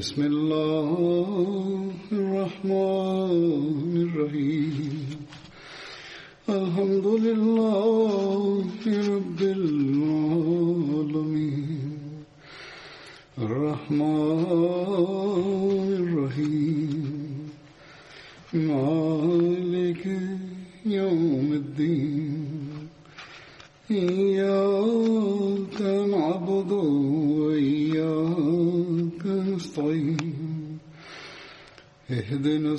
بسم الله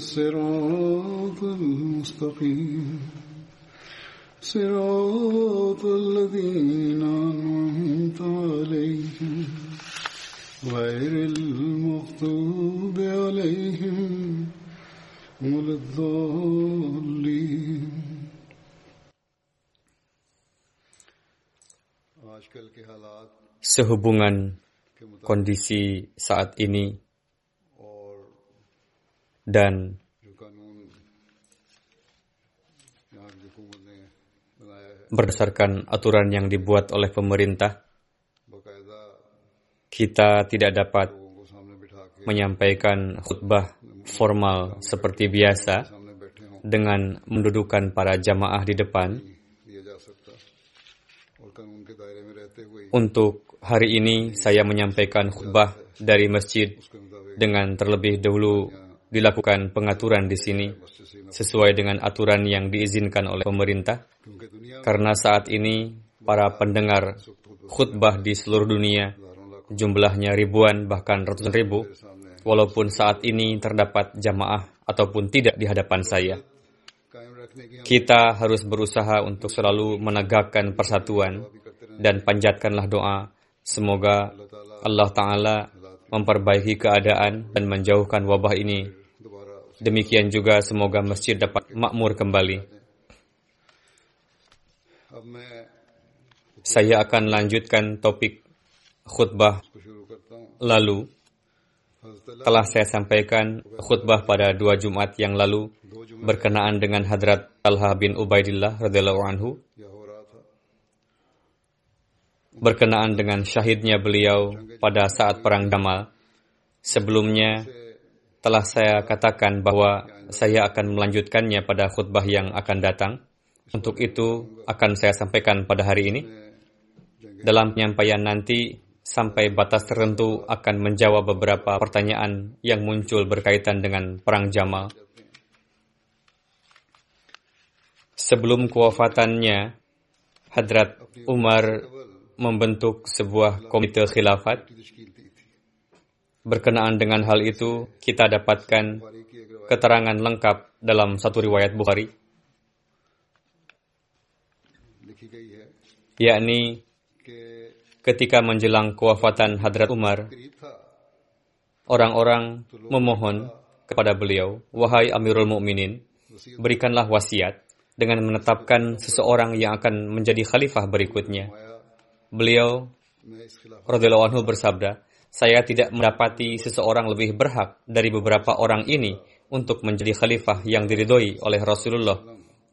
الصراط المستقيم صراط الذين أنعمت عليهم غير المغضوب Sehubungan kondisi saat ini dan berdasarkan aturan yang dibuat oleh pemerintah, kita tidak dapat menyampaikan khutbah formal seperti biasa dengan mendudukan para jamaah di depan. Untuk hari ini saya menyampaikan khutbah dari masjid dengan terlebih dahulu dilakukan pengaturan di sini sesuai dengan aturan yang diizinkan oleh pemerintah karena saat ini para pendengar khutbah di seluruh dunia jumlahnya ribuan bahkan ratusan ribu walaupun saat ini terdapat jamaah ataupun tidak di hadapan saya. Kita harus berusaha untuk selalu menegakkan persatuan dan panjatkanlah doa semoga Allah Ta'ala memperbaiki keadaan dan menjauhkan wabah ini Demikian juga semoga masjid dapat makmur kembali. Saya akan lanjutkan topik khutbah lalu. Telah saya sampaikan khutbah pada dua Jumat yang lalu berkenaan dengan Hadrat Talha bin Ubaidillah radhiyallahu anhu berkenaan dengan syahidnya beliau pada saat perang Damal. Sebelumnya, telah saya katakan bahwa saya akan melanjutkannya pada khutbah yang akan datang. Untuk itu akan saya sampaikan pada hari ini. Dalam penyampaian nanti sampai batas tertentu akan menjawab beberapa pertanyaan yang muncul berkaitan dengan perang Jamal. Sebelum kewafatannya, Hadrat Umar membentuk sebuah komite khilafat. Berkenaan dengan hal itu, kita dapatkan keterangan lengkap dalam satu riwayat Bukhari, yakni ketika menjelang kewafatan Hadrat Umar, orang-orang memohon kepada beliau, "Wahai Amirul Mukminin, berikanlah wasiat dengan menetapkan seseorang yang akan menjadi khalifah berikutnya." Beliau radhiyallahu bersabda, saya tidak mendapati seseorang lebih berhak dari beberapa orang ini untuk menjadi khalifah yang diridhoi oleh Rasulullah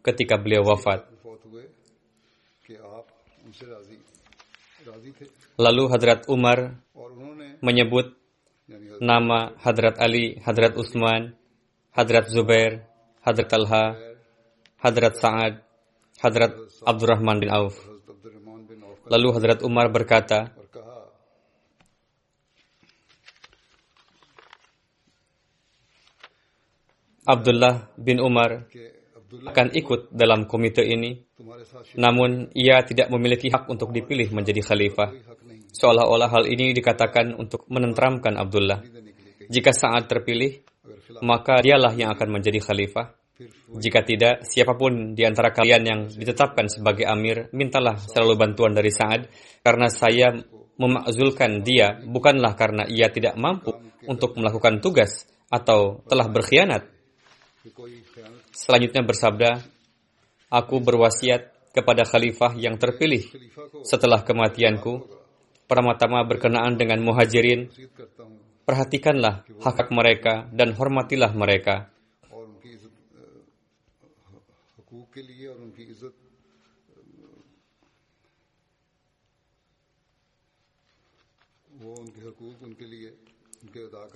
ketika beliau wafat. Lalu Hadrat Umar menyebut nama Hadrat Ali, Hadrat Utsman, Hadrat Zubair, Hadrat Talha, Hadrat Sa'ad, Hadrat Abdurrahman bin Auf. Lalu Hadrat Umar berkata, Abdullah bin Umar akan ikut dalam komite ini, namun ia tidak memiliki hak untuk dipilih menjadi khalifah. Seolah-olah hal ini dikatakan untuk menenteramkan Abdullah. Jika saat terpilih, maka dialah yang akan menjadi khalifah. Jika tidak, siapa pun di antara kalian yang ditetapkan sebagai amir, mintalah selalu bantuan dari Sa'ad, karena saya memakzulkan dia bukanlah karena ia tidak mampu untuk melakukan tugas atau telah berkhianat. Selanjutnya bersabda, Aku berwasiat kepada khalifah yang terpilih setelah kematianku, pertama-tama berkenaan dengan muhajirin, perhatikanlah hak-hak mereka dan hormatilah mereka.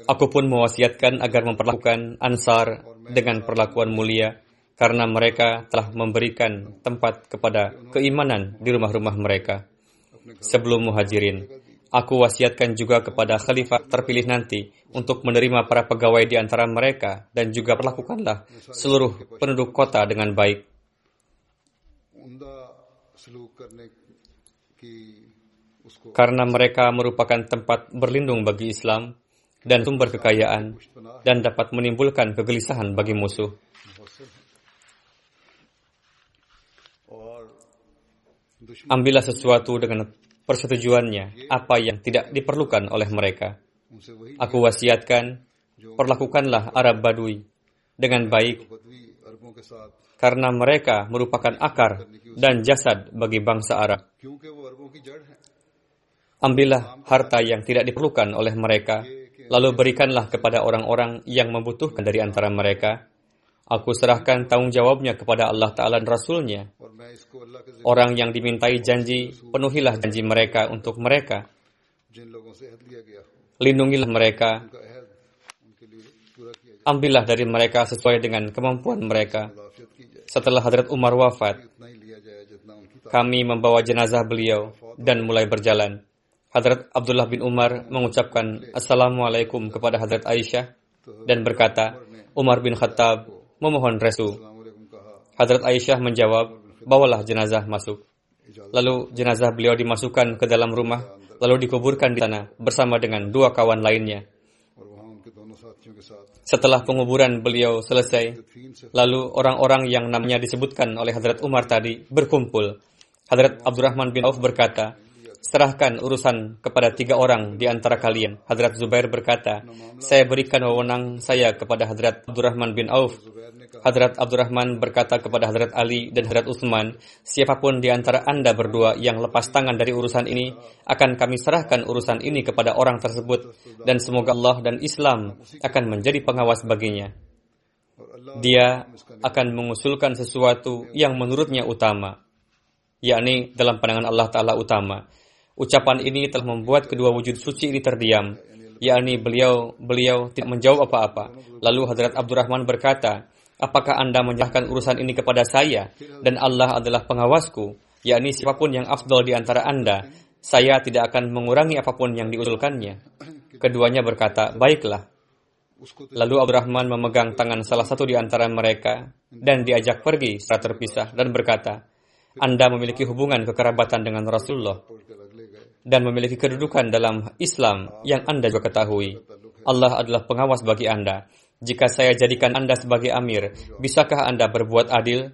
Aku pun mewasiatkan agar memperlakukan Ansar dengan perlakuan mulia karena mereka telah memberikan tempat kepada keimanan di rumah-rumah mereka. Sebelum muhajirin, aku wasiatkan juga kepada khalifah terpilih nanti untuk menerima para pegawai di antara mereka dan juga perlakukanlah seluruh penduduk kota dengan baik. Karena mereka merupakan tempat berlindung bagi Islam, dan sumber kekayaan dan dapat menimbulkan kegelisahan bagi musuh. Ambillah sesuatu dengan persetujuannya, apa yang tidak diperlukan oleh mereka. Aku wasiatkan, perlakukanlah Arab Badui dengan baik, karena mereka merupakan akar dan jasad bagi bangsa Arab. Ambillah harta yang tidak diperlukan oleh mereka, Lalu berikanlah kepada orang-orang yang membutuhkan dari antara mereka. Aku serahkan tanggung jawabnya kepada Allah Ta'ala dan Rasulnya. Orang yang dimintai janji, penuhilah janji mereka untuk mereka. Lindungilah mereka. Ambillah dari mereka sesuai dengan kemampuan mereka. Setelah Hadrat Umar wafat, kami membawa jenazah beliau dan mulai berjalan. Hadrat Abdullah bin Umar mengucapkan Assalamualaikum kepada Hadrat Aisyah dan berkata, Umar bin Khattab memohon resu. Hadrat Aisyah menjawab, bawalah jenazah masuk. Lalu jenazah beliau dimasukkan ke dalam rumah, lalu dikuburkan di sana bersama dengan dua kawan lainnya. Setelah penguburan beliau selesai, lalu orang-orang yang namanya disebutkan oleh Hadrat Umar tadi berkumpul. Hadrat Abdurrahman bin Auf berkata, serahkan urusan kepada tiga orang di antara kalian. Hadrat Zubair berkata, saya berikan wewenang saya kepada Hadrat Abdurrahman bin Auf. Hadrat Abdurrahman berkata kepada Hadrat Ali dan Hadrat Utsman, siapa pun di antara anda berdua yang lepas tangan dari urusan ini, akan kami serahkan urusan ini kepada orang tersebut, dan semoga Allah dan Islam akan menjadi pengawas baginya. Dia akan mengusulkan sesuatu yang menurutnya utama, yakni dalam pandangan Allah Ta'ala utama Ucapan ini telah membuat kedua wujud suci ini terdiam, yakni beliau beliau tidak menjawab apa-apa. Lalu Hadrat Abdurrahman berkata, Apakah Anda menyerahkan urusan ini kepada saya dan Allah adalah pengawasku, yakni siapa pun yang afdol di antara Anda, saya tidak akan mengurangi apa pun yang diusulkannya. Keduanya berkata, baiklah. Lalu Abdurrahman memegang tangan salah satu di antara mereka dan diajak pergi secara terpisah dan berkata, Anda memiliki hubungan kekerabatan dengan Rasulullah dan memiliki kedudukan dalam Islam yang Anda juga ketahui. Allah adalah pengawas bagi Anda. Jika saya jadikan Anda sebagai amir, bisakah Anda berbuat adil?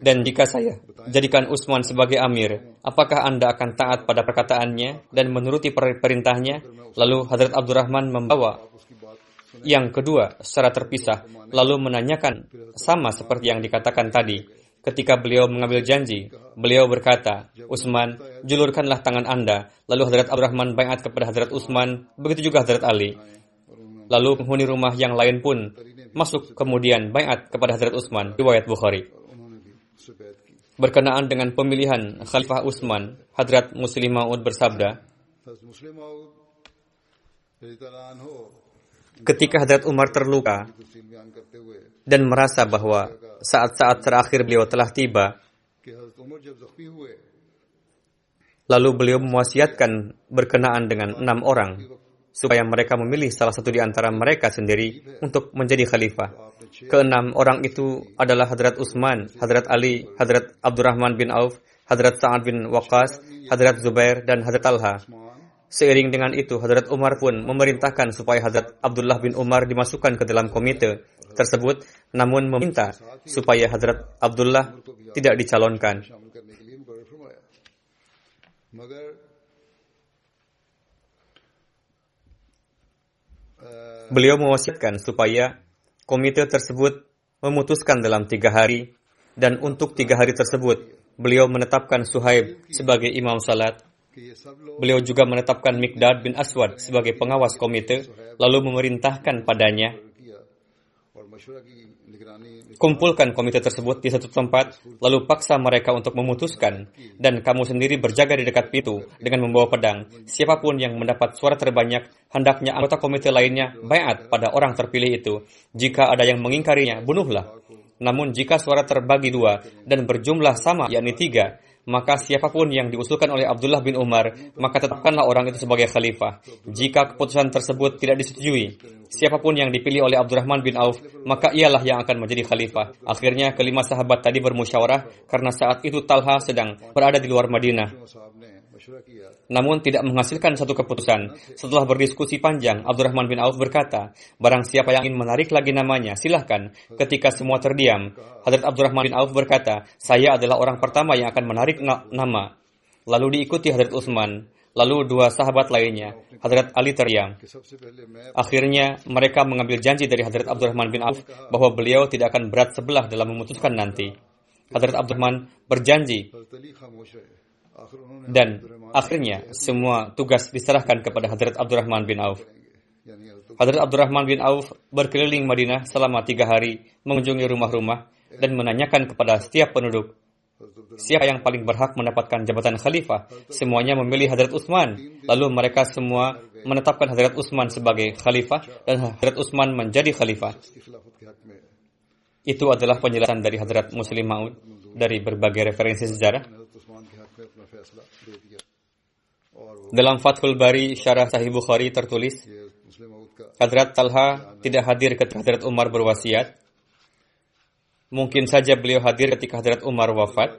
Dan jika saya jadikan Usman sebagai amir, apakah Anda akan taat pada perkataannya dan menuruti perintahnya? Lalu Hadrat Abdurrahman membawa yang kedua secara terpisah, lalu menanyakan sama seperti yang dikatakan tadi ketika beliau mengambil janji, beliau berkata, Usman, julurkanlah tangan Anda. Lalu Hadrat Abdurrahman bayat kepada Hadrat Usman, begitu juga Hadrat Ali. Lalu penghuni rumah yang lain pun masuk kemudian bayat kepada Hadrat Utsman, riwayat Bukhari. Berkenaan dengan pemilihan Khalifah Usman, Hadrat Muslim Maud bersabda, Ketika Hadrat Umar terluka dan merasa bahwa saat-saat terakhir beliau telah tiba. Lalu beliau mewasiatkan berkenaan dengan enam orang supaya mereka memilih salah satu di antara mereka sendiri untuk menjadi khalifah. Keenam orang itu adalah Hadrat Utsman, Hadrat Ali, Hadrat Abdurrahman bin Auf, Hadrat Sa'ad bin Waqas, Hadrat Zubair, dan Hadrat Talha. Seiring dengan itu, Hadrat Umar pun memerintahkan supaya Hadrat Abdullah bin Umar dimasukkan ke dalam komite tersebut, namun meminta supaya Hazrat Abdullah tidak dicalonkan. Beliau mewasiatkan supaya komite tersebut memutuskan dalam tiga hari dan untuk tiga hari tersebut beliau menetapkan Suhaib sebagai imam salat. Beliau juga menetapkan Mikdad bin Aswad sebagai pengawas komite, lalu memerintahkan padanya kumpulkan komite tersebut di satu tempat, lalu paksa mereka untuk memutuskan, dan kamu sendiri berjaga di dekat pintu dengan membawa pedang. Siapa pun yang mendapat suara terbanyak, hendaknya anggota komite lainnya bayat pada orang terpilih itu. Jika ada yang mengingkarinya, bunuhlah. Namun jika suara terbagi dua dan berjumlah sama, yakni tiga, maka siapa pun yang diusulkan oleh Abdullah bin Umar, maka tetapkanlah orang itu sebagai khalifah. Jika keputusan tersebut tidak disetujui, siapa pun yang dipilih oleh Abdurrahman bin Auf, maka ialah yang akan menjadi khalifah. Akhirnya kelima sahabat tadi bermusyawarah karena saat itu Talha sedang berada di luar Madinah namun tidak menghasilkan satu keputusan. Setelah berdiskusi panjang, Abdurrahman bin Auf berkata, barang siapa yang ingin menarik lagi namanya, silahkan. Ketika semua terdiam, Hadrat Abdurrahman bin Auf berkata, saya adalah orang pertama yang akan menarik na nama. Lalu diikuti Hadrat Utsman, lalu dua sahabat lainnya, Hadrat Ali Teriam. Akhirnya, mereka mengambil janji dari Hadrat Abdurrahman bin Auf bahwa beliau tidak akan berat sebelah dalam memutuskan nanti. Hadrat Abdurrahman berjanji, dan akhirnya semua tugas diserahkan kepada Hadrat Abdurrahman bin Auf. Hadrat Abdurrahman bin Auf berkeliling Madinah selama tiga hari mengunjungi rumah-rumah dan menanyakan kepada setiap penduduk Siapa yang paling berhak mendapatkan jabatan khalifah? Semuanya memilih Hadrat Utsman. Lalu mereka semua menetapkan Hadrat Utsman sebagai khalifah dan Hadrat Utsman menjadi khalifah. Itu adalah penjelasan dari Hadrat Muslim Maud dari berbagai referensi sejarah. Dalam Fathul Bari Syarah Sahih Bukhari tertulis, Hadrat Talha tidak hadir ketika Hadrat Umar berwasiat. Mungkin saja beliau hadir ketika Hadrat Umar wafat.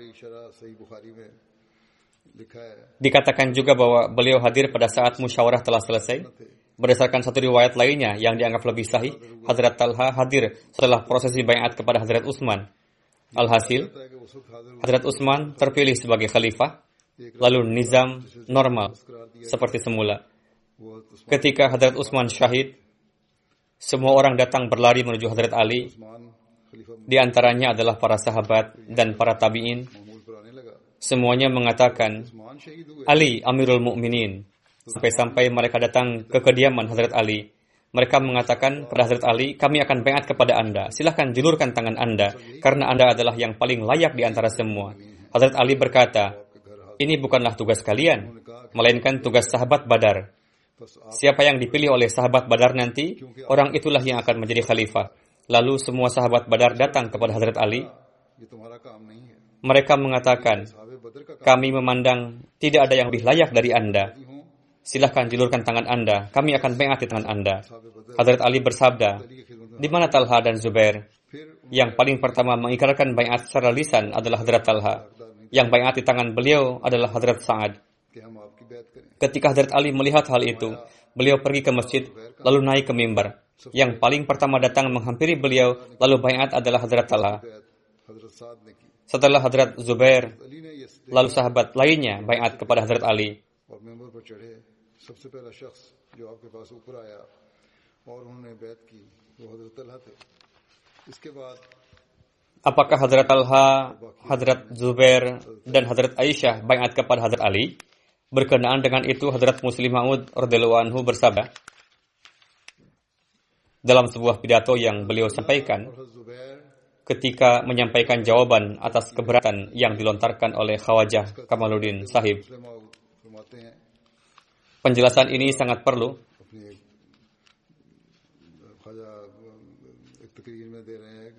Dikatakan juga bahwa beliau hadir pada saat musyawarah telah selesai. Berdasarkan satu riwayat lainnya yang dianggap lebih sahih, Hadrat Talha hadir setelah prosesi bayat kepada Hadrat Utsman. Alhasil, Hadrat Utsman terpilih sebagai khalifah lalu nizam normal seperti semula. Ketika Hadrat Utsman syahid, semua orang datang berlari menuju Hadrat Ali. Di antaranya adalah para sahabat dan para tabi'in. Semuanya mengatakan, Ali Amirul Mukminin. Sampai-sampai mereka datang ke kediaman Hadrat Ali. Mereka mengatakan pada hadrat Ali, kami akan bayat kepada Anda. Silahkan julurkan tangan Anda, karena Anda adalah yang paling layak di antara semua. hadrat Ali berkata, ini bukanlah tugas kalian, melainkan tugas sahabat Badar. Siapa yang dipilih oleh sahabat Badar nanti, orang itulah yang akan menjadi khalifah. Lalu semua sahabat Badar datang kepada Hazrat Ali. Mereka mengatakan, kami memandang tidak ada yang lebih layak dari Anda. Silahkan julurkan tangan Anda, kami akan mengangkat tangan Anda. Hazrat Ali bersabda, di mana Talha dan Zubair? Yang paling pertama mengikrarkan bayat secara lisan adalah Hazrat Talha Yang bayat di tangan beliau adalah Hadrat Sa'ad. कि हम आपकी बैत करें Ketika Hadrat Ali melihat hal itu, beliau pergi ke masjid, lalu naik ke mimbar. Yang paling pertama datang menghampiri beliau, lalu bayat adalah Hadrat Talha. बैत हजरत साद ने की Setelah Hadrat Zubair, Ali ने ये lalu sahabat lainnya bayat kepada Hadrat Ali. और मेंबर पर चढ़े सबसे पहला शख्स जो आपके पास ऊपर आया और उन्होंने बैत की वो हजरत अल्लाह थे इसके बाद apakah Hazrat Talha, Hadrat Zubair, dan Hazrat Aisyah bayat kepada Hadrat Ali? Berkenaan dengan itu, Hazrat Muslim Ma'ud anhu bersabda, dalam sebuah pidato yang beliau sampaikan, ketika menyampaikan jawaban atas keberatan yang dilontarkan oleh Khawajah Kamaluddin Sahib. Penjelasan ini sangat perlu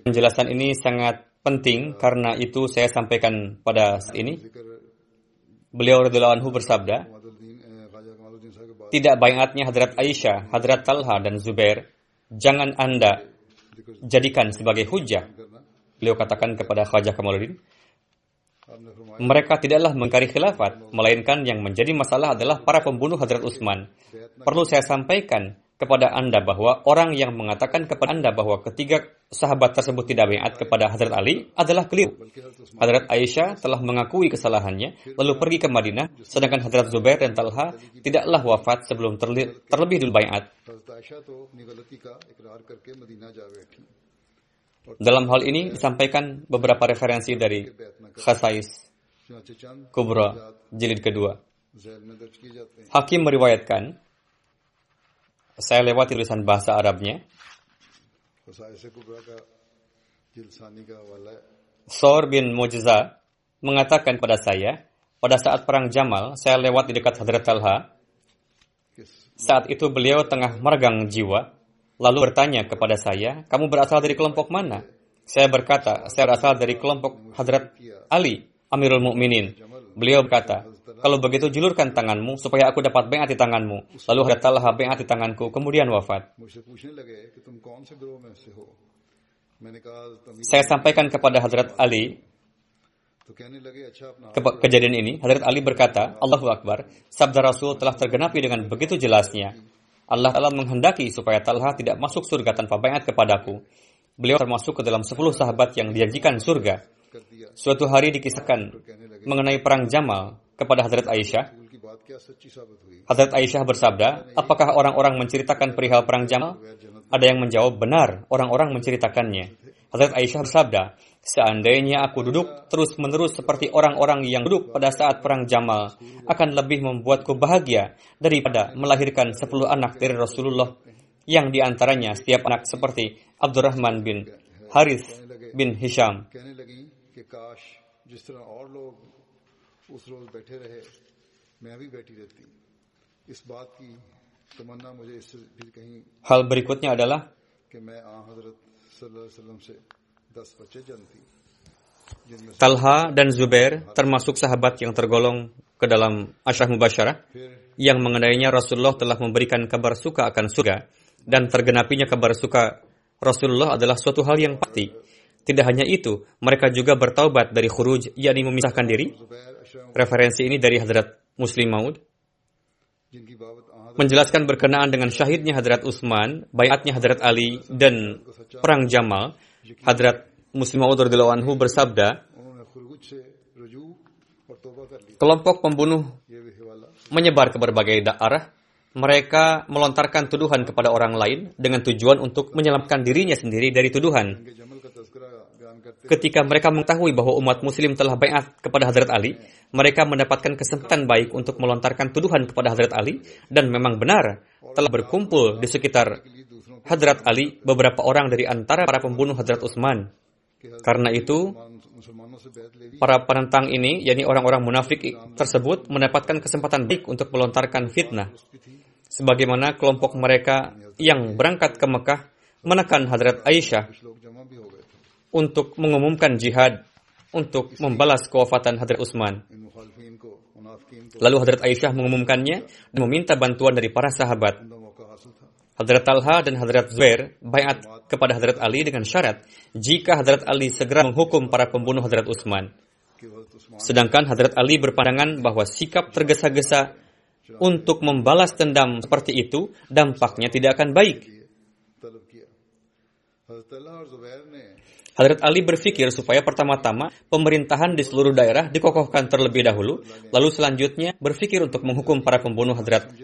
Penjelasan ini sangat penting karena itu saya sampaikan pada saat ini. Beliau Radul anhu bersabda, tidak bayatnya Hadrat Aisyah, Hadrat Talha dan Zubair, jangan Anda jadikan sebagai hujah. Beliau katakan kepada Khajah Kamaluddin, mereka tidaklah mengkari khilafat, melainkan yang menjadi masalah adalah para pembunuh Hadrat Utsman. Perlu saya sampaikan kepada Anda bahwa orang yang mengatakan kepada Anda bahwa ketiga sahabat tersebut tidak bayat kepada Hazrat Ali adalah keliru. Hazrat Aisyah telah mengakui kesalahannya, lalu pergi ke Madinah, sedangkan Hazrat Zubair dan Talha tidaklah wafat sebelum terli- terlebih dulu bayat. Dalam hal ini disampaikan beberapa referensi dari Khasais Kubra, jilid kedua. Hakim meriwayatkan, saya lewat tulisan bahasa Arabnya. Sor bin Mujiza mengatakan pada saya, pada saat perang Jamal, saya lewat di dekat Hadrat Talha. Saat itu beliau tengah meregang jiwa, lalu bertanya kepada saya, kamu berasal dari kelompok mana? Saya berkata, saya berasal dari kelompok Hadrat Ali, Amirul Mukminin. Beliau berkata, kalau begitu julurkan tanganmu supaya aku dapat bengati tanganmu. Lalu hadirlah bengat di tanganku, kemudian wafat. Saya sampaikan kepada Hazrat Ali ke kejadian ini. Hazrat Ali berkata, Allahu Akbar, sabda Rasul telah tergenapi dengan begitu jelasnya. Allah telah menghendaki supaya Talha tidak masuk surga tanpa bayat kepadaku. Beliau termasuk ke dalam sepuluh sahabat yang dijanjikan surga. Suatu hari dikisahkan mengenai perang Jamal kepada Hazrat Aisyah. Hazrat Aisyah bersabda, apakah orang-orang menceritakan perihal perang Jamal? Ada yang menjawab, benar, orang-orang menceritakannya. Hazrat Aisyah bersabda, seandainya aku duduk terus-menerus seperti orang-orang yang duduk pada saat perang Jamal, akan lebih membuatku bahagia daripada melahirkan 10 anak dari Rasulullah yang di antaranya setiap anak seperti Abdurrahman bin Harith bin Hisham. उस रोज बैठे रहे मैं भी बैठी रहती इस बात की तमन्ना मुझे इससे भी कहीं Hal berikutnya adalah कि मैं आ हजरत सल्लल्लाहु अलैहि वसल्लम से दस बच्चे जनती जिनमें से Talha dan Zubair termasuk sahabat yang tergolong ke dalam Asyah Mubasyarah फिर yang mengenainya Rasulullah telah memberikan kabar suka akan surga dan tergenapinya kabar suka Rasulullah adalah suatu hal yang pasti. Tidak hanya itu, mereka juga bertaubat dari khuruj, yakni memisahkan diri. Referensi ini dari Hadrat Muslim Maud. Menjelaskan berkenaan dengan syahidnya Hadrat Utsman, bayatnya Hadrat Ali, dan Perang Jamal, Hadrat Muslim Maud anhu bersabda, Kelompok pembunuh menyebar ke berbagai daerah, mereka melontarkan tuduhan kepada orang lain dengan tujuan untuk menyelamatkan dirinya sendiri dari tuduhan ketika mereka mengetahui bahwa umat muslim telah bayat kepada Hadrat Ali, mereka mendapatkan kesempatan baik untuk melontarkan tuduhan kepada Hadrat Ali dan memang benar telah berkumpul di sekitar Hadrat Ali beberapa orang dari antara para pembunuh Hadrat Utsman. Karena itu, para penentang ini, yakni orang-orang munafik tersebut, mendapatkan kesempatan baik untuk melontarkan fitnah. Sebagaimana kelompok mereka yang berangkat ke Mekah menekan Hadrat Aisyah untuk mengumumkan jihad untuk membalas kewafatan Hadrat Utsman. Lalu Hadrat Aisyah mengumumkannya dan meminta bantuan dari para sahabat. Hadrat Talha dan Hadrat Zubair bayat kepada Hadrat Ali dengan syarat jika Hadrat Ali segera menghukum para pembunuh Hadrat Utsman. Sedangkan Hadrat Ali berpandangan bahwa sikap tergesa-gesa untuk membalas dendam seperti itu dampaknya tidak akan baik. Hadrat Ali berpikir supaya pertama-tama pemerintahan di seluruh daerah dikokohkan terlebih dahulu, lalu selanjutnya berpikir untuk menghukum para pembunuh Hadrat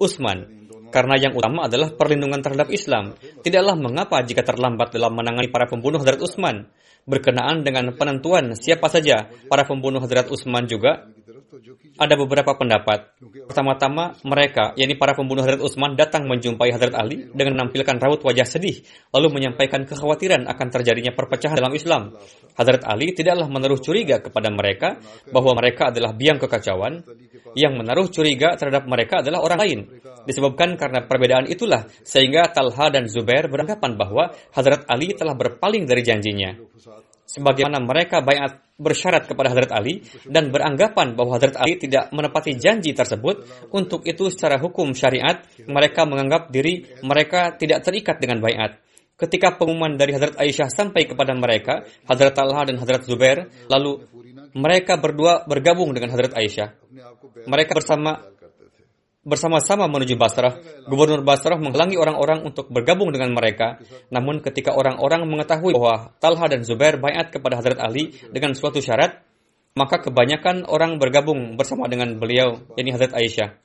Usman. Karena yang utama adalah perlindungan terhadap Islam. Tidaklah mengapa jika terlambat dalam menangani para pembunuh Hadrat Usman. Berkenaan dengan penentuan siapa saja para pembunuh Hadrat Usman juga ada beberapa pendapat. Pertama-tama, mereka, yakni para pembunuh Hadrat Utsman datang menjumpai Hadrat Ali dengan menampilkan raut wajah sedih, lalu menyampaikan kekhawatiran akan terjadinya perpecahan dalam Islam. Hadrat Ali tidaklah menaruh curiga kepada mereka bahwa mereka adalah biang kekacauan. Yang menaruh curiga terhadap mereka adalah orang lain. Disebabkan karena perbedaan itulah, sehingga Talha dan Zubair beranggapan bahwa Hadrat Ali telah berpaling dari janjinya sebagaimana mereka bayat bersyarat kepada Hadrat Ali dan beranggapan bahwa Hadrat Ali tidak menepati janji tersebut. Untuk itu secara hukum syariat, mereka menganggap diri mereka tidak terikat dengan bayat. Ketika pengumuman dari Hadrat Aisyah sampai kepada mereka, Hadrat Talha dan Hadrat Zubair, lalu mereka berdua bergabung dengan Hadrat Aisyah. Mereka bersama bersama-sama menuju Basrah. Gubernur Basrah menghalangi orang-orang untuk bergabung dengan mereka. Namun ketika orang-orang mengetahui bahwa Talha dan Zubair bayat kepada Hadrat Ali dengan suatu syarat, maka kebanyakan orang bergabung bersama dengan beliau, yakni Hadrat Aisyah.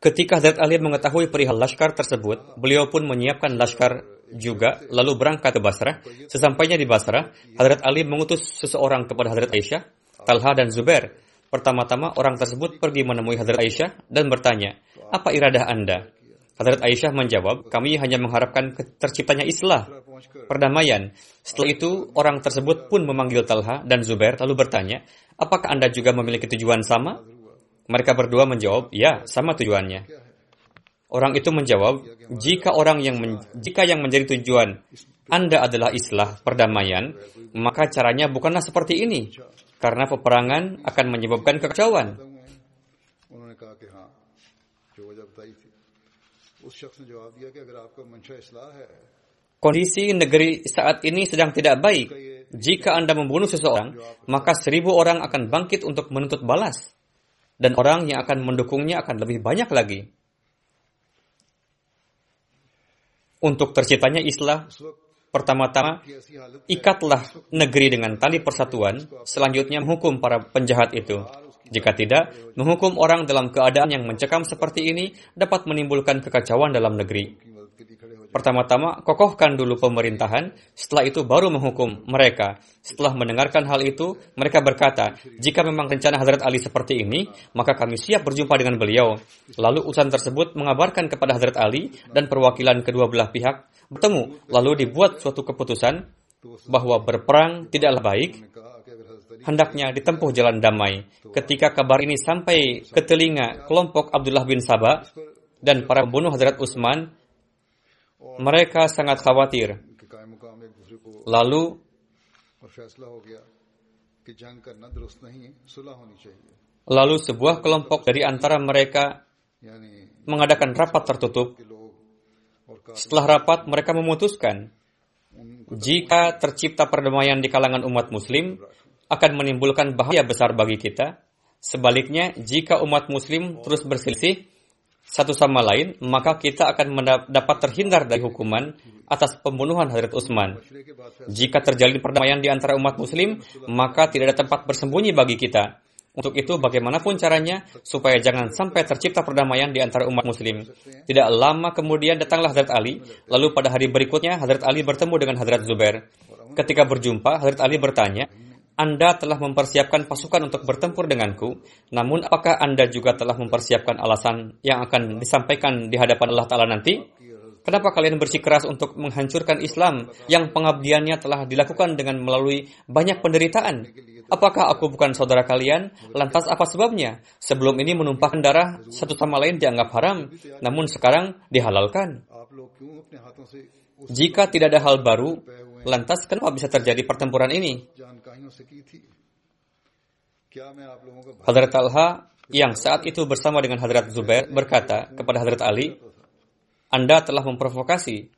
Ketika Hadrat Ali mengetahui perihal laskar tersebut, beliau pun menyiapkan laskar juga, lalu berangkat ke Basrah. Sesampainya di Basrah, Hadrat Ali mengutus seseorang kepada Hadrat Aisyah, Talha dan Zubair. Pertama-tama orang tersebut pergi menemui Hadrat Aisyah dan bertanya, apa iradah Anda? Hadrat Aisyah menjawab, kami hanya mengharapkan terciptanya islah, perdamaian. Setelah itu, orang tersebut pun memanggil Talha dan Zubair lalu bertanya, apakah Anda juga memiliki tujuan sama? Mereka berdua menjawab, ya, sama tujuannya. Orang itu menjawab, jika orang yang men, jika yang menjadi tujuan Anda adalah islah, perdamaian, maka caranya bukanlah seperti ini karena peperangan akan menyebabkan kekacauan. Kondisi negeri saat ini sedang tidak baik. Jika Anda membunuh seseorang, maka seribu orang akan bangkit untuk menuntut balas. Dan orang yang akan mendukungnya akan lebih banyak lagi. Untuk terciptanya Islam, Pertama-tama, ikatlah negeri dengan tali persatuan, selanjutnya menghukum para penjahat itu. Jika tidak, menghukum orang dalam keadaan yang mencekam seperti ini dapat menimbulkan kekacauan dalam negeri. Pertama-tama, kokohkan dulu pemerintahan, setelah itu baru menghukum mereka. Setelah mendengarkan hal itu, mereka berkata, jika memang rencana Hadrat Ali seperti ini, maka kami siap berjumpa dengan beliau. Lalu utusan tersebut mengabarkan kepada Hadrat Ali dan perwakilan kedua belah pihak bertemu, lalu dibuat suatu keputusan bahwa berperang tidaklah baik, hendaknya ditempuh jalan damai. Ketika kabar ini sampai ke telinga kelompok Abdullah bin Sabah dan para pembunuh Hadrat Utsman, mereka sangat khawatir. Lalu Lalu sebuah kelompok dari antara mereka mengadakan rapat tertutup setelah rapat, mereka memutuskan jika tercipta perdamaian di kalangan umat Muslim akan menimbulkan bahaya besar bagi kita. Sebaliknya, jika umat Muslim terus berselisih satu sama lain, maka kita akan dapat terhindar dari hukuman atas pembunuhan Hadrat Utsman. Jika terjalin perdamaian di antara umat Muslim, maka tidak ada tempat bersembunyi bagi kita. Untuk itu, bagaimanapun caranya, supaya jangan sampai tercipta perdamaian di antara umat muslim. Tidak lama kemudian datanglah Hadrat Ali, lalu pada hari berikutnya Hadrat Ali bertemu dengan Hadrat Zubair. Ketika berjumpa, Hadrat Ali bertanya, anda telah mempersiapkan pasukan untuk bertempur denganku, namun apakah Anda juga telah mempersiapkan alasan yang akan disampaikan di hadapan Allah Ta'ala nanti? Kenapa kalian bersikeras untuk menghancurkan Islam yang pengabdiannya telah dilakukan dengan melalui banyak penderitaan? Apakah aku bukan saudara kalian? Lantas apa sebabnya? Sebelum ini menumpahkan darah satu sama lain dianggap haram, namun sekarang dihalalkan. Jika tidak ada hal baru, lantas kenapa bisa terjadi pertempuran ini? Hadrat Talha yang saat itu bersama dengan Hadrat Zubair berkata kepada Hadrat Ali, Anda telah memprovokasi.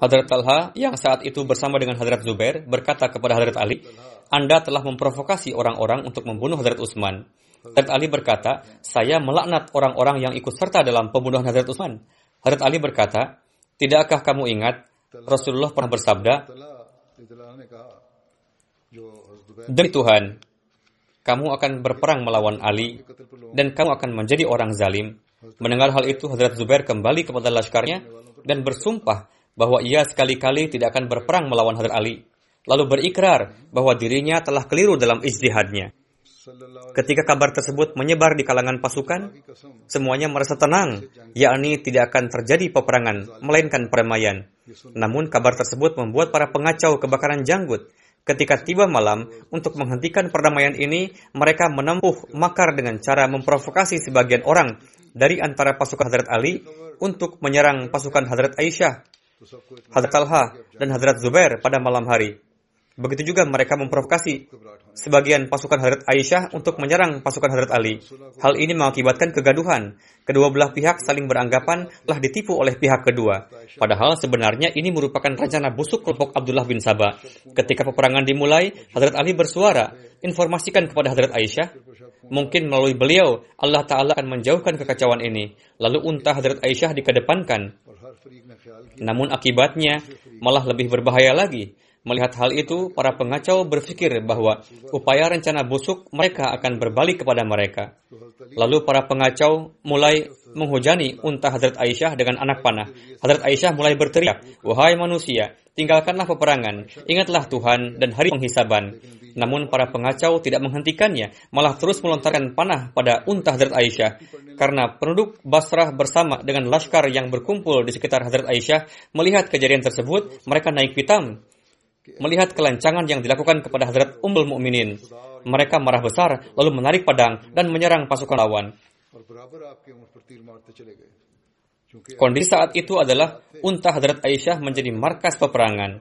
Hadrat Talha yang saat itu bersama dengan Hadrat Zubair berkata kepada Hadrat Ali, Anda telah memprovokasi orang-orang untuk membunuh Hadrat Utsman. Hadrat Ali berkata, saya melaknat orang-orang yang ikut serta dalam pembunuhan Hadrat Utsman. Hadrat Ali berkata, tidakkah kamu ingat Rasulullah pernah bersabda, Demi Tuhan, kamu akan berperang melawan Ali dan kamu akan menjadi orang zalim. Mendengar hal itu, Hadrat Zubair kembali kepada laskarnya dan bersumpah bahwa ia sekali-kali tidak akan berperang melawan Hadrat Ali. Lalu berikrar bahwa dirinya telah keliru dalam ijtihadnya. Ketika kabar tersebut menyebar di kalangan pasukan, semuanya merasa tenang, yakni tidak akan terjadi peperangan, melainkan perdamaian. Namun kabar tersebut membuat para pengacau kebakaran janggut. Ketika tiba malam, untuk menghentikan perdamaian ini, mereka menempuh makar dengan cara memprovokasi sebagian orang dari antara pasukan Hadrat Ali untuk menyerang pasukan Hadrat Aisyah, Hadrat Talha, dan Hadrat Zubair pada malam hari. Begitu juga mereka memprovokasi sebagian pasukan Hadrat Aisyah untuk menyerang pasukan Hadrat Ali. Hal ini mengakibatkan kegaduhan. Kedua belah pihak saling beranggapan telah ditipu oleh pihak kedua. Padahal sebenarnya ini merupakan rencana busuk kelompok Abdullah bin Sabah. Ketika peperangan dimulai, Hadrat Ali bersuara, informasikan kepada Hadrat Aisyah, mungkin melalui beliau Allah Ta'ala akan menjauhkan kekacauan ini. Lalu unta Hadrat Aisyah dikedepankan. Namun akibatnya malah lebih berbahaya lagi. Melihat hal itu, para pengacau berpikir bahwa upaya rencana busuk mereka akan berbalik kepada mereka. Lalu para pengacau mulai menghujani unta Hadrat Aisyah dengan anak panah. Hadrat Aisyah mulai berteriak, Wahai manusia, tinggalkanlah peperangan, ingatlah Tuhan dan hari penghisaban. Namun para pengacau tidak menghentikannya, malah terus melontarkan panah pada unta Hadrat Aisyah. Karena penduduk Basrah bersama dengan laskar yang berkumpul di sekitar Hadrat Aisyah melihat kejadian tersebut, mereka naik pitam melihat kelancangan yang dilakukan kepada Hadrat Ummul Mukminin. Mereka marah besar, lalu menarik pedang dan menyerang pasukan lawan. Kondisi saat itu adalah unta Hadrat Aisyah menjadi markas peperangan.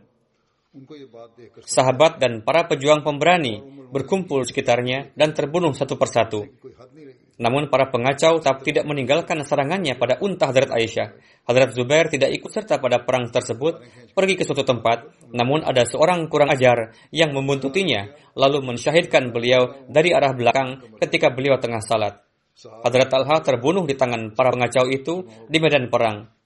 Sahabat dan para pejuang pemberani berkumpul sekitarnya dan terbunuh satu persatu. Namun para pengacau tak tidak meninggalkan serangannya pada unta Hadrat Aisyah. Hadrat Zubair tidak ikut serta pada perang tersebut, pergi ke suatu tempat, namun ada seorang kurang ajar yang membuntutinya, lalu mensyahidkan beliau dari arah belakang ketika beliau tengah salat. Hadrat Talha terbunuh di tangan para pengacau itu di medan perang.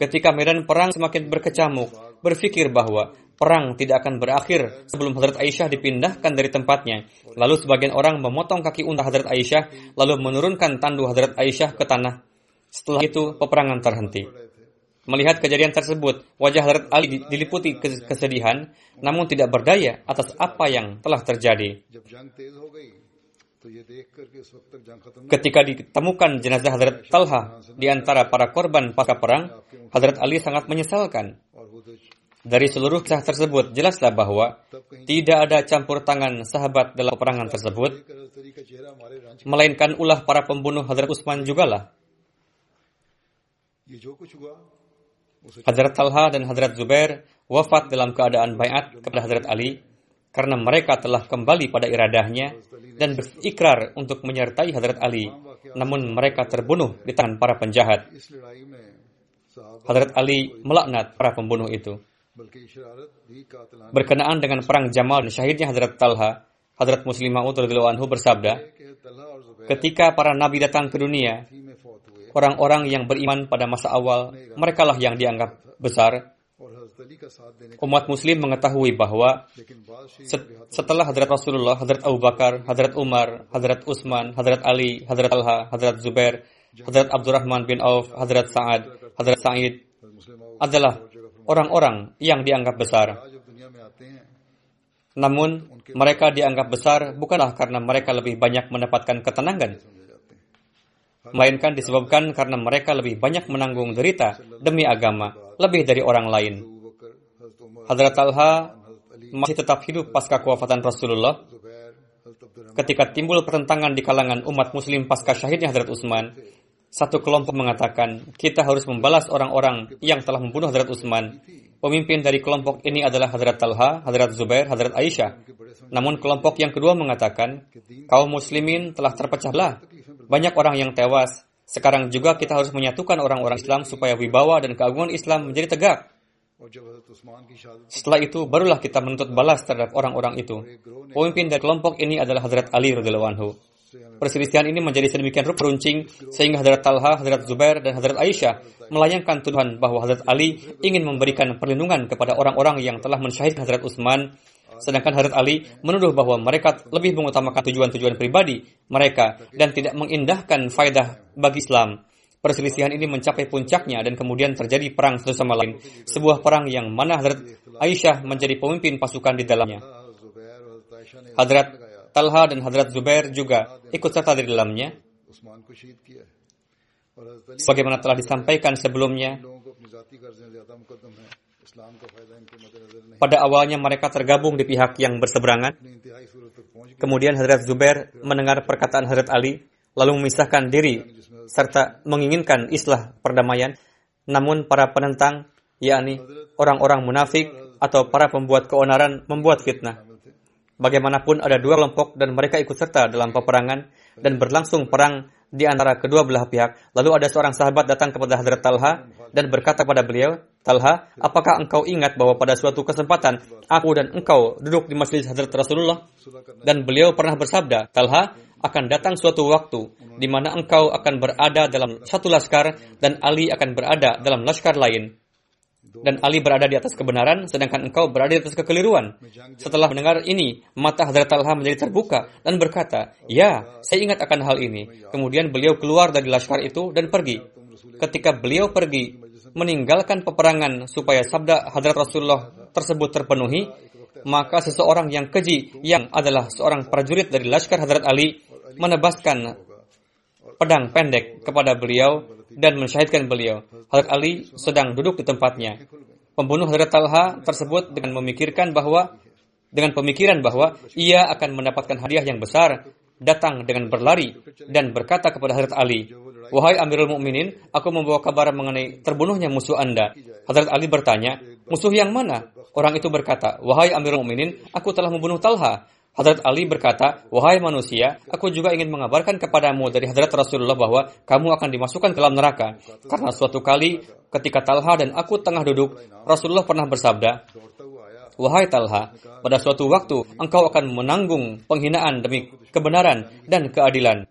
Ketika medan perang semakin berkecamuk, berpikir bahwa perang tidak akan berakhir sebelum Hadrat Aisyah dipindahkan dari tempatnya. Lalu sebagian orang memotong kaki unta Hadrat Aisyah, lalu menurunkan tandu Hadrat Aisyah ke tanah. Setelah itu, peperangan terhenti. Melihat kejadian tersebut, wajah Hadrat Ali diliputi kesedihan, namun tidak berdaya atas apa yang telah terjadi. Ketika ditemukan jenazah Hadrat Talha di antara para korban pasca perang, Hadrat Ali sangat menyesalkan. Dari seluruh kisah tersebut, jelaslah bahwa tidak ada campur tangan sahabat dalam peperangan tersebut, melainkan ulah para pembunuh Hadrat Utsman jugalah. Hadrat Talha dan Hadrat Zubair wafat dalam keadaan bayat kepada Hadrat Ali karena mereka telah kembali pada iradahnya dan berikrar untuk menyertai Hadrat Ali, namun mereka terbunuh di tangan para penjahat. Hadrat Ali melaknat para pembunuh itu. Berkenaan dengan perang Jamal dan syahidnya Hadrat Talha, Hadrat Muslim Ma'ud anhu bersabda, ketika para nabi datang ke dunia, orang-orang yang beriman pada masa awal, merekalah yang dianggap besar, Umat muslim mengetahui bahwa setelah Hadrat Rasulullah, Hadrat Abu Bakar, Hadrat Umar, Hadrat Utsman, Hadrat Ali, Hadrat Talha, Hadrat Zubair, Hadrat Abdurrahman bin Auf, Hadrat Sa'ad, Hadrat Sa'id adalah orang-orang yang dianggap besar. Namun, mereka dianggap besar bukanlah karena mereka lebih banyak mendapatkan ketenangan, melainkan disebabkan karena mereka lebih banyak menanggung derita demi agama lebih dari orang lain. Hadrat Talha masih tetap hidup pasca kewafatan Rasulullah. Ketika timbul pertentangan di kalangan umat muslim pasca syahidnya Hadrat Utsman, satu kelompok mengatakan, kita harus membalas orang-orang yang telah membunuh Hadrat Utsman. Pemimpin dari kelompok ini adalah Hadrat Talha, Hadrat Zubair, Hadrat Aisyah. Namun kelompok yang kedua mengatakan, kaum muslimin telah terpecah belah. Banyak orang yang tewas. Sekarang juga kita harus menyatukan orang-orang Islam supaya wibawa dan keagungan Islam menjadi tegak. Setelah itu barulah kita menuntut balas terhadap orang-orang itu. Pemimpin dari kelompok ini adalah Hadrat Ali radhiyallahu anhu. Perselisihan ini menjadi sedemikian rupa runcing sehingga Hadrat Talha, Hadrat Zubair, dan Hadrat Aisyah melayangkan tuduhan bahwa Hadrat Ali ingin memberikan perlindungan kepada orang-orang yang telah mensyahidkan Hadrat Utsman, sedangkan Hadrat Ali menuduh bahwa mereka lebih mengutamakan tujuan-tujuan pribadi mereka dan tidak mengindahkan faedah bagi Islam. Perselisihan ini mencapai puncaknya dan kemudian terjadi perang satu sama lain. Sebuah perang yang mana Hadrat Aisyah menjadi pemimpin pasukan di dalamnya. Hadrat Talha dan Hadrat Zubair juga ikut serta di dalamnya. Sebagaimana telah disampaikan sebelumnya, pada awalnya mereka tergabung di pihak yang berseberangan. Kemudian Hadrat Zubair mendengar perkataan Hadrat Ali, lalu memisahkan diri serta menginginkan islah perdamaian. Namun para penentang, yakni orang-orang munafik, atau para pembuat keonaran membuat fitnah. Bagaimanapun ada dua kelompok dan mereka ikut serta dalam peperangan dan berlangsung perang di antara kedua belah pihak. Lalu ada seorang sahabat datang kepada Hadrat Talha dan berkata kepada beliau, Talha, apakah engkau ingat bahwa pada suatu kesempatan aku dan engkau duduk di masjid Hadrat Rasulullah? Dan beliau pernah bersabda, Talha, akan datang suatu waktu di mana engkau akan berada dalam satu laskar dan Ali akan berada dalam laskar lain dan Ali berada di atas kebenaran, sedangkan engkau berada di atas kekeliruan. Setelah mendengar ini, mata Hadrat Talha menjadi terbuka dan berkata, Ya, saya ingat akan hal ini. Kemudian beliau keluar dari laskar itu dan pergi. Ketika beliau pergi, meninggalkan peperangan supaya sabda Hadrat Rasulullah tersebut terpenuhi, maka seseorang yang keji, yang adalah seorang prajurit dari laskar Hadrat Ali, menebaskan pedang pendek kepada beliau dan mensyahidkan beliau. Hadrat Ali sedang duduk di tempatnya. Pembunuh Hadrat Talha tersebut dengan memikirkan bahwa dengan pemikiran bahwa ia akan mendapatkan hadiah yang besar, datang dengan berlari dan berkata kepada Hadrat Ali, Wahai Amirul Mukminin, aku membawa kabar mengenai terbunuhnya musuh Anda. Hadrat Ali bertanya, musuh yang mana? Orang itu berkata, Wahai Amirul Mukminin, aku telah membunuh Talha. Hadrat Ali berkata, Wahai manusia, aku juga ingin mengabarkan kepadamu dari Hadrat Rasulullah bahwa kamu akan dimasukkan ke dalam neraka. Karena suatu kali ketika Talha dan aku tengah duduk, Rasulullah pernah bersabda, Wahai Talha, pada suatu waktu engkau akan menanggung penghinaan demi kebenaran dan keadilan.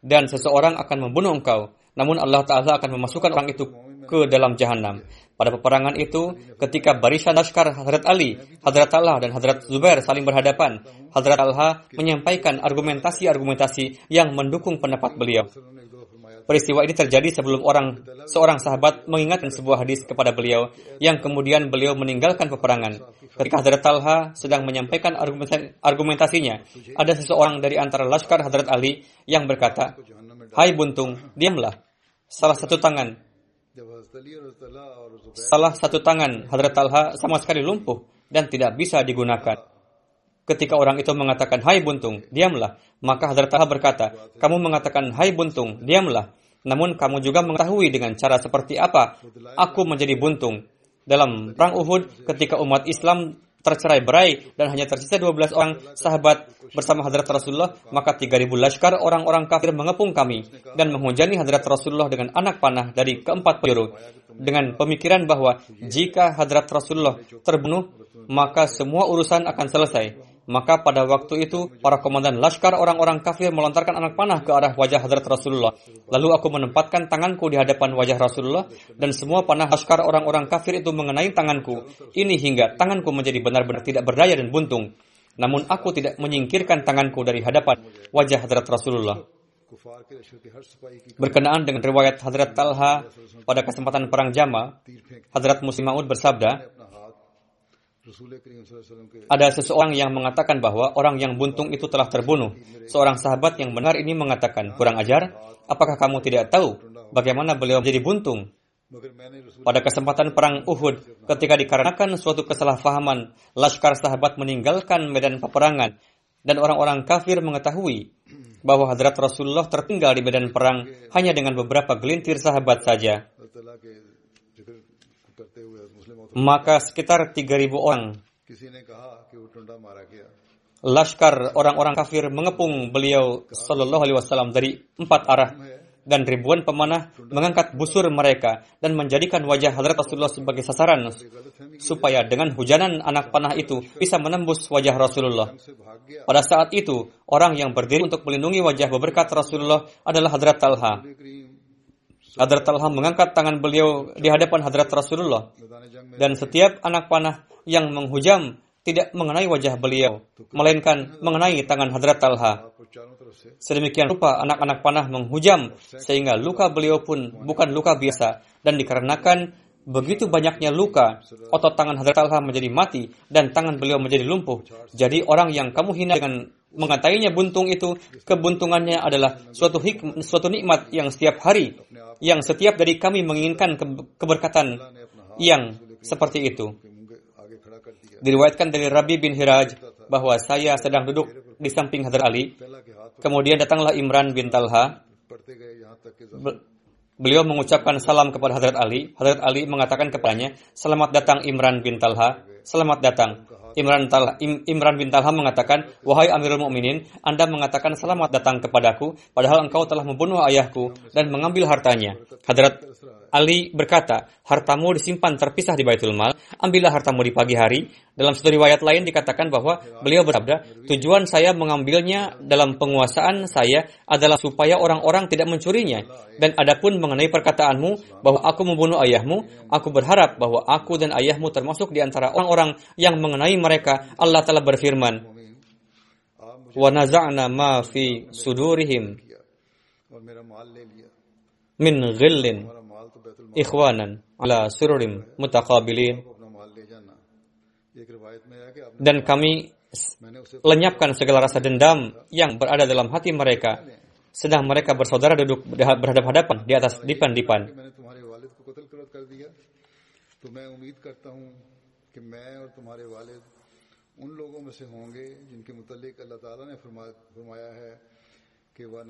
Dan seseorang akan membunuh engkau. Namun Allah Ta'ala akan memasukkan orang itu ke dalam jahanam. Pada peperangan itu, ketika barisan laskar Hadrat Ali, Hadrat Allah, dan Hadrat Zubair saling berhadapan, Hadrat Talha menyampaikan argumentasi-argumentasi yang mendukung pendapat beliau. Peristiwa ini terjadi sebelum orang seorang sahabat mengingatkan sebuah hadis kepada beliau yang kemudian beliau meninggalkan peperangan. Ketika Hadrat Talha sedang menyampaikan argumentasinya, ada seseorang dari antara laskar Hadrat Ali yang berkata, Hai buntung, diamlah. Salah satu tangan Salah satu tangan Hadrat Talha sama sekali lumpuh dan tidak bisa digunakan. Ketika orang itu mengatakan, Hai buntung, diamlah. Maka Hadrat Talha berkata, kamu mengatakan, Hai buntung, diamlah. Namun kamu juga mengetahui dengan cara seperti apa aku menjadi buntung. Dalam perang Uhud, ketika umat Islam tercerai berai dan hanya tersisa 12 orang sahabat bersama Hadrat Rasulullah, maka 3000 laskar orang-orang kafir mengepung kami dan menghujani Hadrat Rasulullah dengan anak panah dari keempat penjuru dengan pemikiran bahwa jika Hadrat Rasulullah terbunuh, maka semua urusan akan selesai. Maka pada waktu itu, para komandan laskar orang-orang kafir melontarkan anak panah ke arah wajah Hadrat Rasulullah. Lalu aku menempatkan tanganku di hadapan wajah Rasulullah, dan semua panah laskar orang-orang kafir itu mengenai tanganku. Ini hingga tanganku menjadi benar-benar tidak berdaya dan buntung. Namun aku tidak menyingkirkan tanganku dari hadapan wajah Hadrat Rasulullah. Berkenaan dengan riwayat Hadrat Talha pada kesempatan perang Jama, Hadrat Muslim Maud bersabda, ada seseorang yang mengatakan bahwa orang yang buntung itu telah terbunuh. Seorang sahabat yang benar ini mengatakan, kurang ajar, apakah kamu tidak tahu bagaimana beliau menjadi buntung? Pada kesempatan perang Uhud, ketika dikarenakan suatu kesalahpahaman, laskar sahabat meninggalkan medan peperangan, dan orang-orang kafir mengetahui bahwa hadrat Rasulullah tertinggal di medan perang hanya dengan beberapa gelintir sahabat saja maka sekitar 3000 orang Laskar orang-orang kafir mengepung beliau Sallallahu Alaihi Wasallam dari empat arah dan ribuan pemanah mengangkat busur mereka dan menjadikan wajah Hadrat Rasulullah sebagai sasaran supaya dengan hujanan anak panah itu bisa menembus wajah Rasulullah. Pada saat itu, orang yang berdiri untuk melindungi wajah beberkat Rasulullah adalah Hadrat Talha. Hadrat Talha mengangkat tangan beliau di hadapan Hadrat Rasulullah. Dan setiap anak panah yang menghujam tidak mengenai wajah beliau, melainkan mengenai tangan Hadrat Talha. Sedemikian rupa anak-anak panah menghujam sehingga luka beliau pun bukan luka biasa dan dikarenakan begitu banyaknya luka, otot tangan Hadrat Talha menjadi mati dan tangan beliau menjadi lumpuh. Jadi orang yang kamu hina dengan mengatakannya buntung itu, kebuntungannya adalah suatu hikmah, suatu nikmat yang setiap hari yang setiap dari kami menginginkan ke keberkatan yang seperti itu. Diriwayatkan dari Rabi bin Hiraj bahwa saya sedang duduk di samping Hadrat Ali. Kemudian datanglah Imran bin Talha. Beliau mengucapkan salam kepada Hadrat Ali. Hadrat Ali mengatakan kepadanya, Selamat datang Imran bin Talha. selamat datang. Imran, Tal, Im, Imran bin Talha mengatakan, Wahai Amirul Mukminin, Anda mengatakan selamat datang kepadaku, padahal engkau telah membunuh ayahku dan mengambil hartanya. Hadrat Ali berkata, hartamu disimpan terpisah di Baitul Mal, ambillah hartamu di pagi hari. Dalam satu riwayat lain dikatakan bahwa beliau bersabda, tujuan saya mengambilnya dalam penguasaan saya adalah supaya orang-orang tidak mencurinya. Dan adapun mengenai perkataanmu bahwa aku membunuh ayahmu, aku berharap bahwa aku dan ayahmu termasuk di antara orang-orang yang mengenai mereka. Allah telah berfirman, naza'na ma fi sudurihim min ghillin ikhwanan ala sururim mutaqabilin dan kami lenyapkan segala rasa dendam yang berada dalam hati mereka sedang mereka bersaudara duduk berhadapan-hadapan di atas dipan-dipan.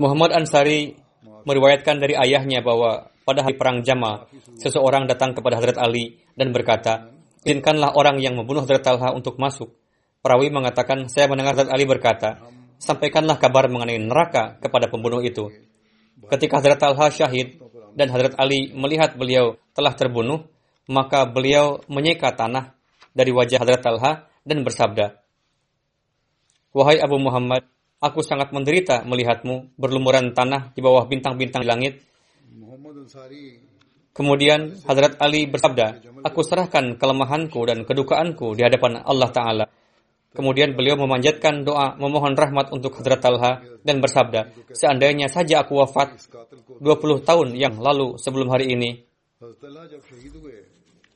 Muhammad Ansari meriwayatkan dari ayahnya bahwa pada hari perang Jama, seseorang datang kepada Hadrat Ali dan berkata, izinkanlah orang yang membunuh Hadrat Talha untuk masuk. Perawi mengatakan, saya mendengar Hadrat Ali berkata, sampaikanlah kabar mengenai neraka kepada pembunuh itu. Ketika Hadrat Talha syahid dan Hadrat Ali melihat beliau telah terbunuh, maka beliau menyeka tanah dari wajah Hadrat Talha dan bersabda, Wahai Abu Muhammad, aku sangat menderita melihatmu berlumuran tanah di bawah bintang-bintang langit Kemudian Hadrat Ali bersabda, Aku serahkan kelemahanku dan kedukaanku di hadapan Allah Ta'ala. Kemudian beliau memanjatkan doa memohon rahmat untuk Hadrat Talha dan bersabda, Seandainya saja aku wafat 20 tahun yang lalu sebelum hari ini,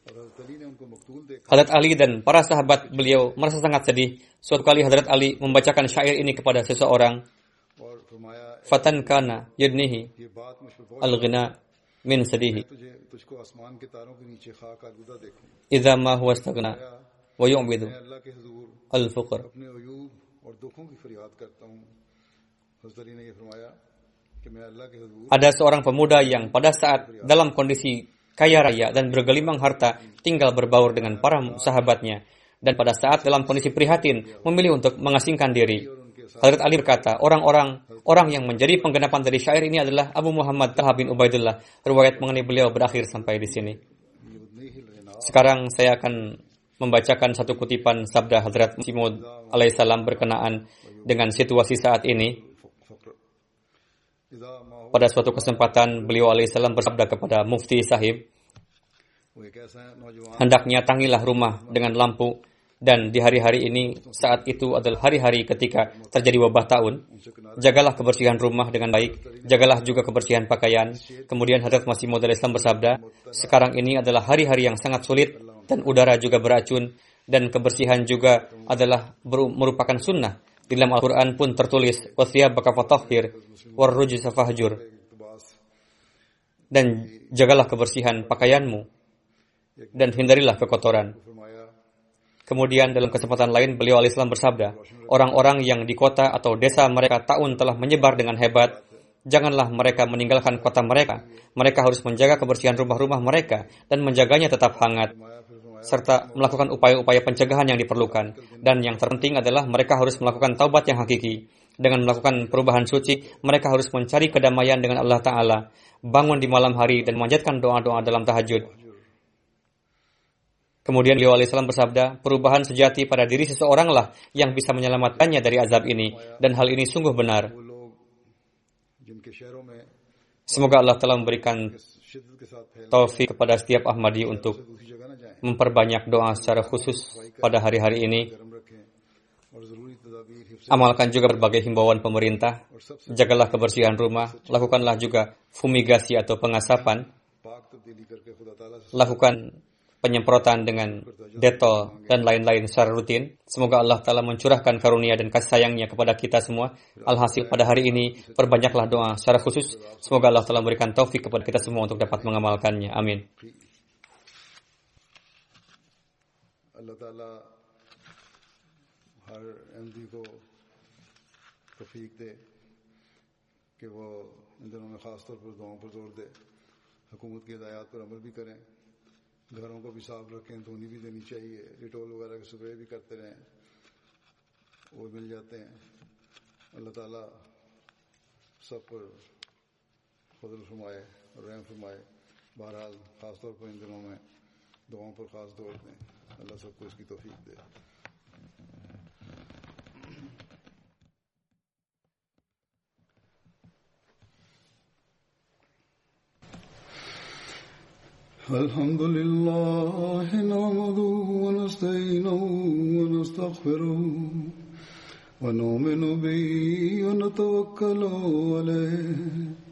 Hadrat Ali dan para sahabat beliau merasa sangat sedih. Suatu kali Hadrat Ali membacakan syair ini kepada seseorang. Fatan kana yudnihi al-ghina min sadihi. Idza ma huwa istaghna wa yu'bidu al-fuqr. Ada seorang pemuda yang pada saat dalam kondisi kaya raya dan bergelimang harta tinggal berbaur dengan para sahabatnya dan pada saat dalam kondisi prihatin memilih untuk mengasingkan diri. Hadrat Ali berkata, orang-orang orang yang menjadi penggenapan dari syair ini adalah Abu Muhammad Talha bin Ubaidullah. Riwayat mengenai beliau berakhir sampai di sini. Sekarang saya akan membacakan satu kutipan sabda Hadrat Musimud alaihissalam berkenaan dengan situasi saat ini. Pada suatu kesempatan beliau alaihissalam bersabda kepada Mufti Sahib, hendaknya tangilah rumah dengan lampu dan di hari-hari ini saat itu adalah hari-hari ketika terjadi wabah tahun. Jagalah kebersihan rumah dengan baik, jagalah juga kebersihan pakaian. Kemudian Hadrat Masih Maud Islam bersabda, sekarang ini adalah hari-hari yang sangat sulit dan udara juga beracun dan kebersihan juga adalah merupakan sunnah. Di dalam Al-Quran pun tertulis, baka fatahhir warrujisa fahjur. Dan jagalah kebersihan pakaianmu dan hindarilah kekotoran. Kemudian dalam kesempatan lain beliau Islam bersabda, orang-orang yang di kota atau desa mereka tahun telah menyebar dengan hebat, janganlah mereka meninggalkan kota mereka. Mereka harus menjaga kebersihan rumah-rumah mereka dan menjaganya tetap hangat serta melakukan upaya-upaya pencegahan yang diperlukan. Dan yang terpenting adalah mereka harus melakukan taubat yang hakiki. Dengan melakukan perubahan suci, mereka harus mencari kedamaian dengan Allah Ta'ala, bangun di malam hari dan memanjatkan doa-doa dalam tahajud. Kemudian beliau alaihissalam bersabda, perubahan sejati pada diri seseoranglah yang bisa menyelamatkannya dari azab ini. Dan hal ini sungguh benar. Semoga Allah telah memberikan taufik kepada setiap Ahmadi untuk memperbanyak doa secara khusus pada hari-hari ini. Amalkan juga berbagai himbauan pemerintah. Jagalah kebersihan rumah. Lakukanlah juga fumigasi atau pengasapan. Lakukan penyemprotan dengan detol dan lain-lain secara rutin. Semoga Allah Ta'ala mencurahkan karunia dan kasih sayangnya kepada kita semua. Alhasil pada hari ini, perbanyaklah doa secara khusus. Semoga Allah Ta'ala memberikan taufik kepada kita semua untuk dapat mengamalkannya. Amin. اللہ تعالیٰ ہر ایم ڈی کو توفیق دے کہ وہ ان دنوں میں خاص طور پر دعاؤں پر زور دے، حکومت کی ہدایات پر عمل بھی کریں، گھروں کو بھی صاف رکھیں، دھونی بھی دینی چاہیے، ڈیٹول وغیرہ کے سپرے بھی کرتے رہیں، وہ مل جاتے ہیں۔ اللہ تعالیٰ سب پر فضل فرمائے اور رحم فرمائے، بہرحال خاص طور پر ان دنوں میں۔ دعاؤں پر خاص دور دیں۔ اللہ سب کو اس کی توفیق دے۔ الحمد لله نعمده ونستعينه ونستغفره ونؤمن به ونتوكل عليه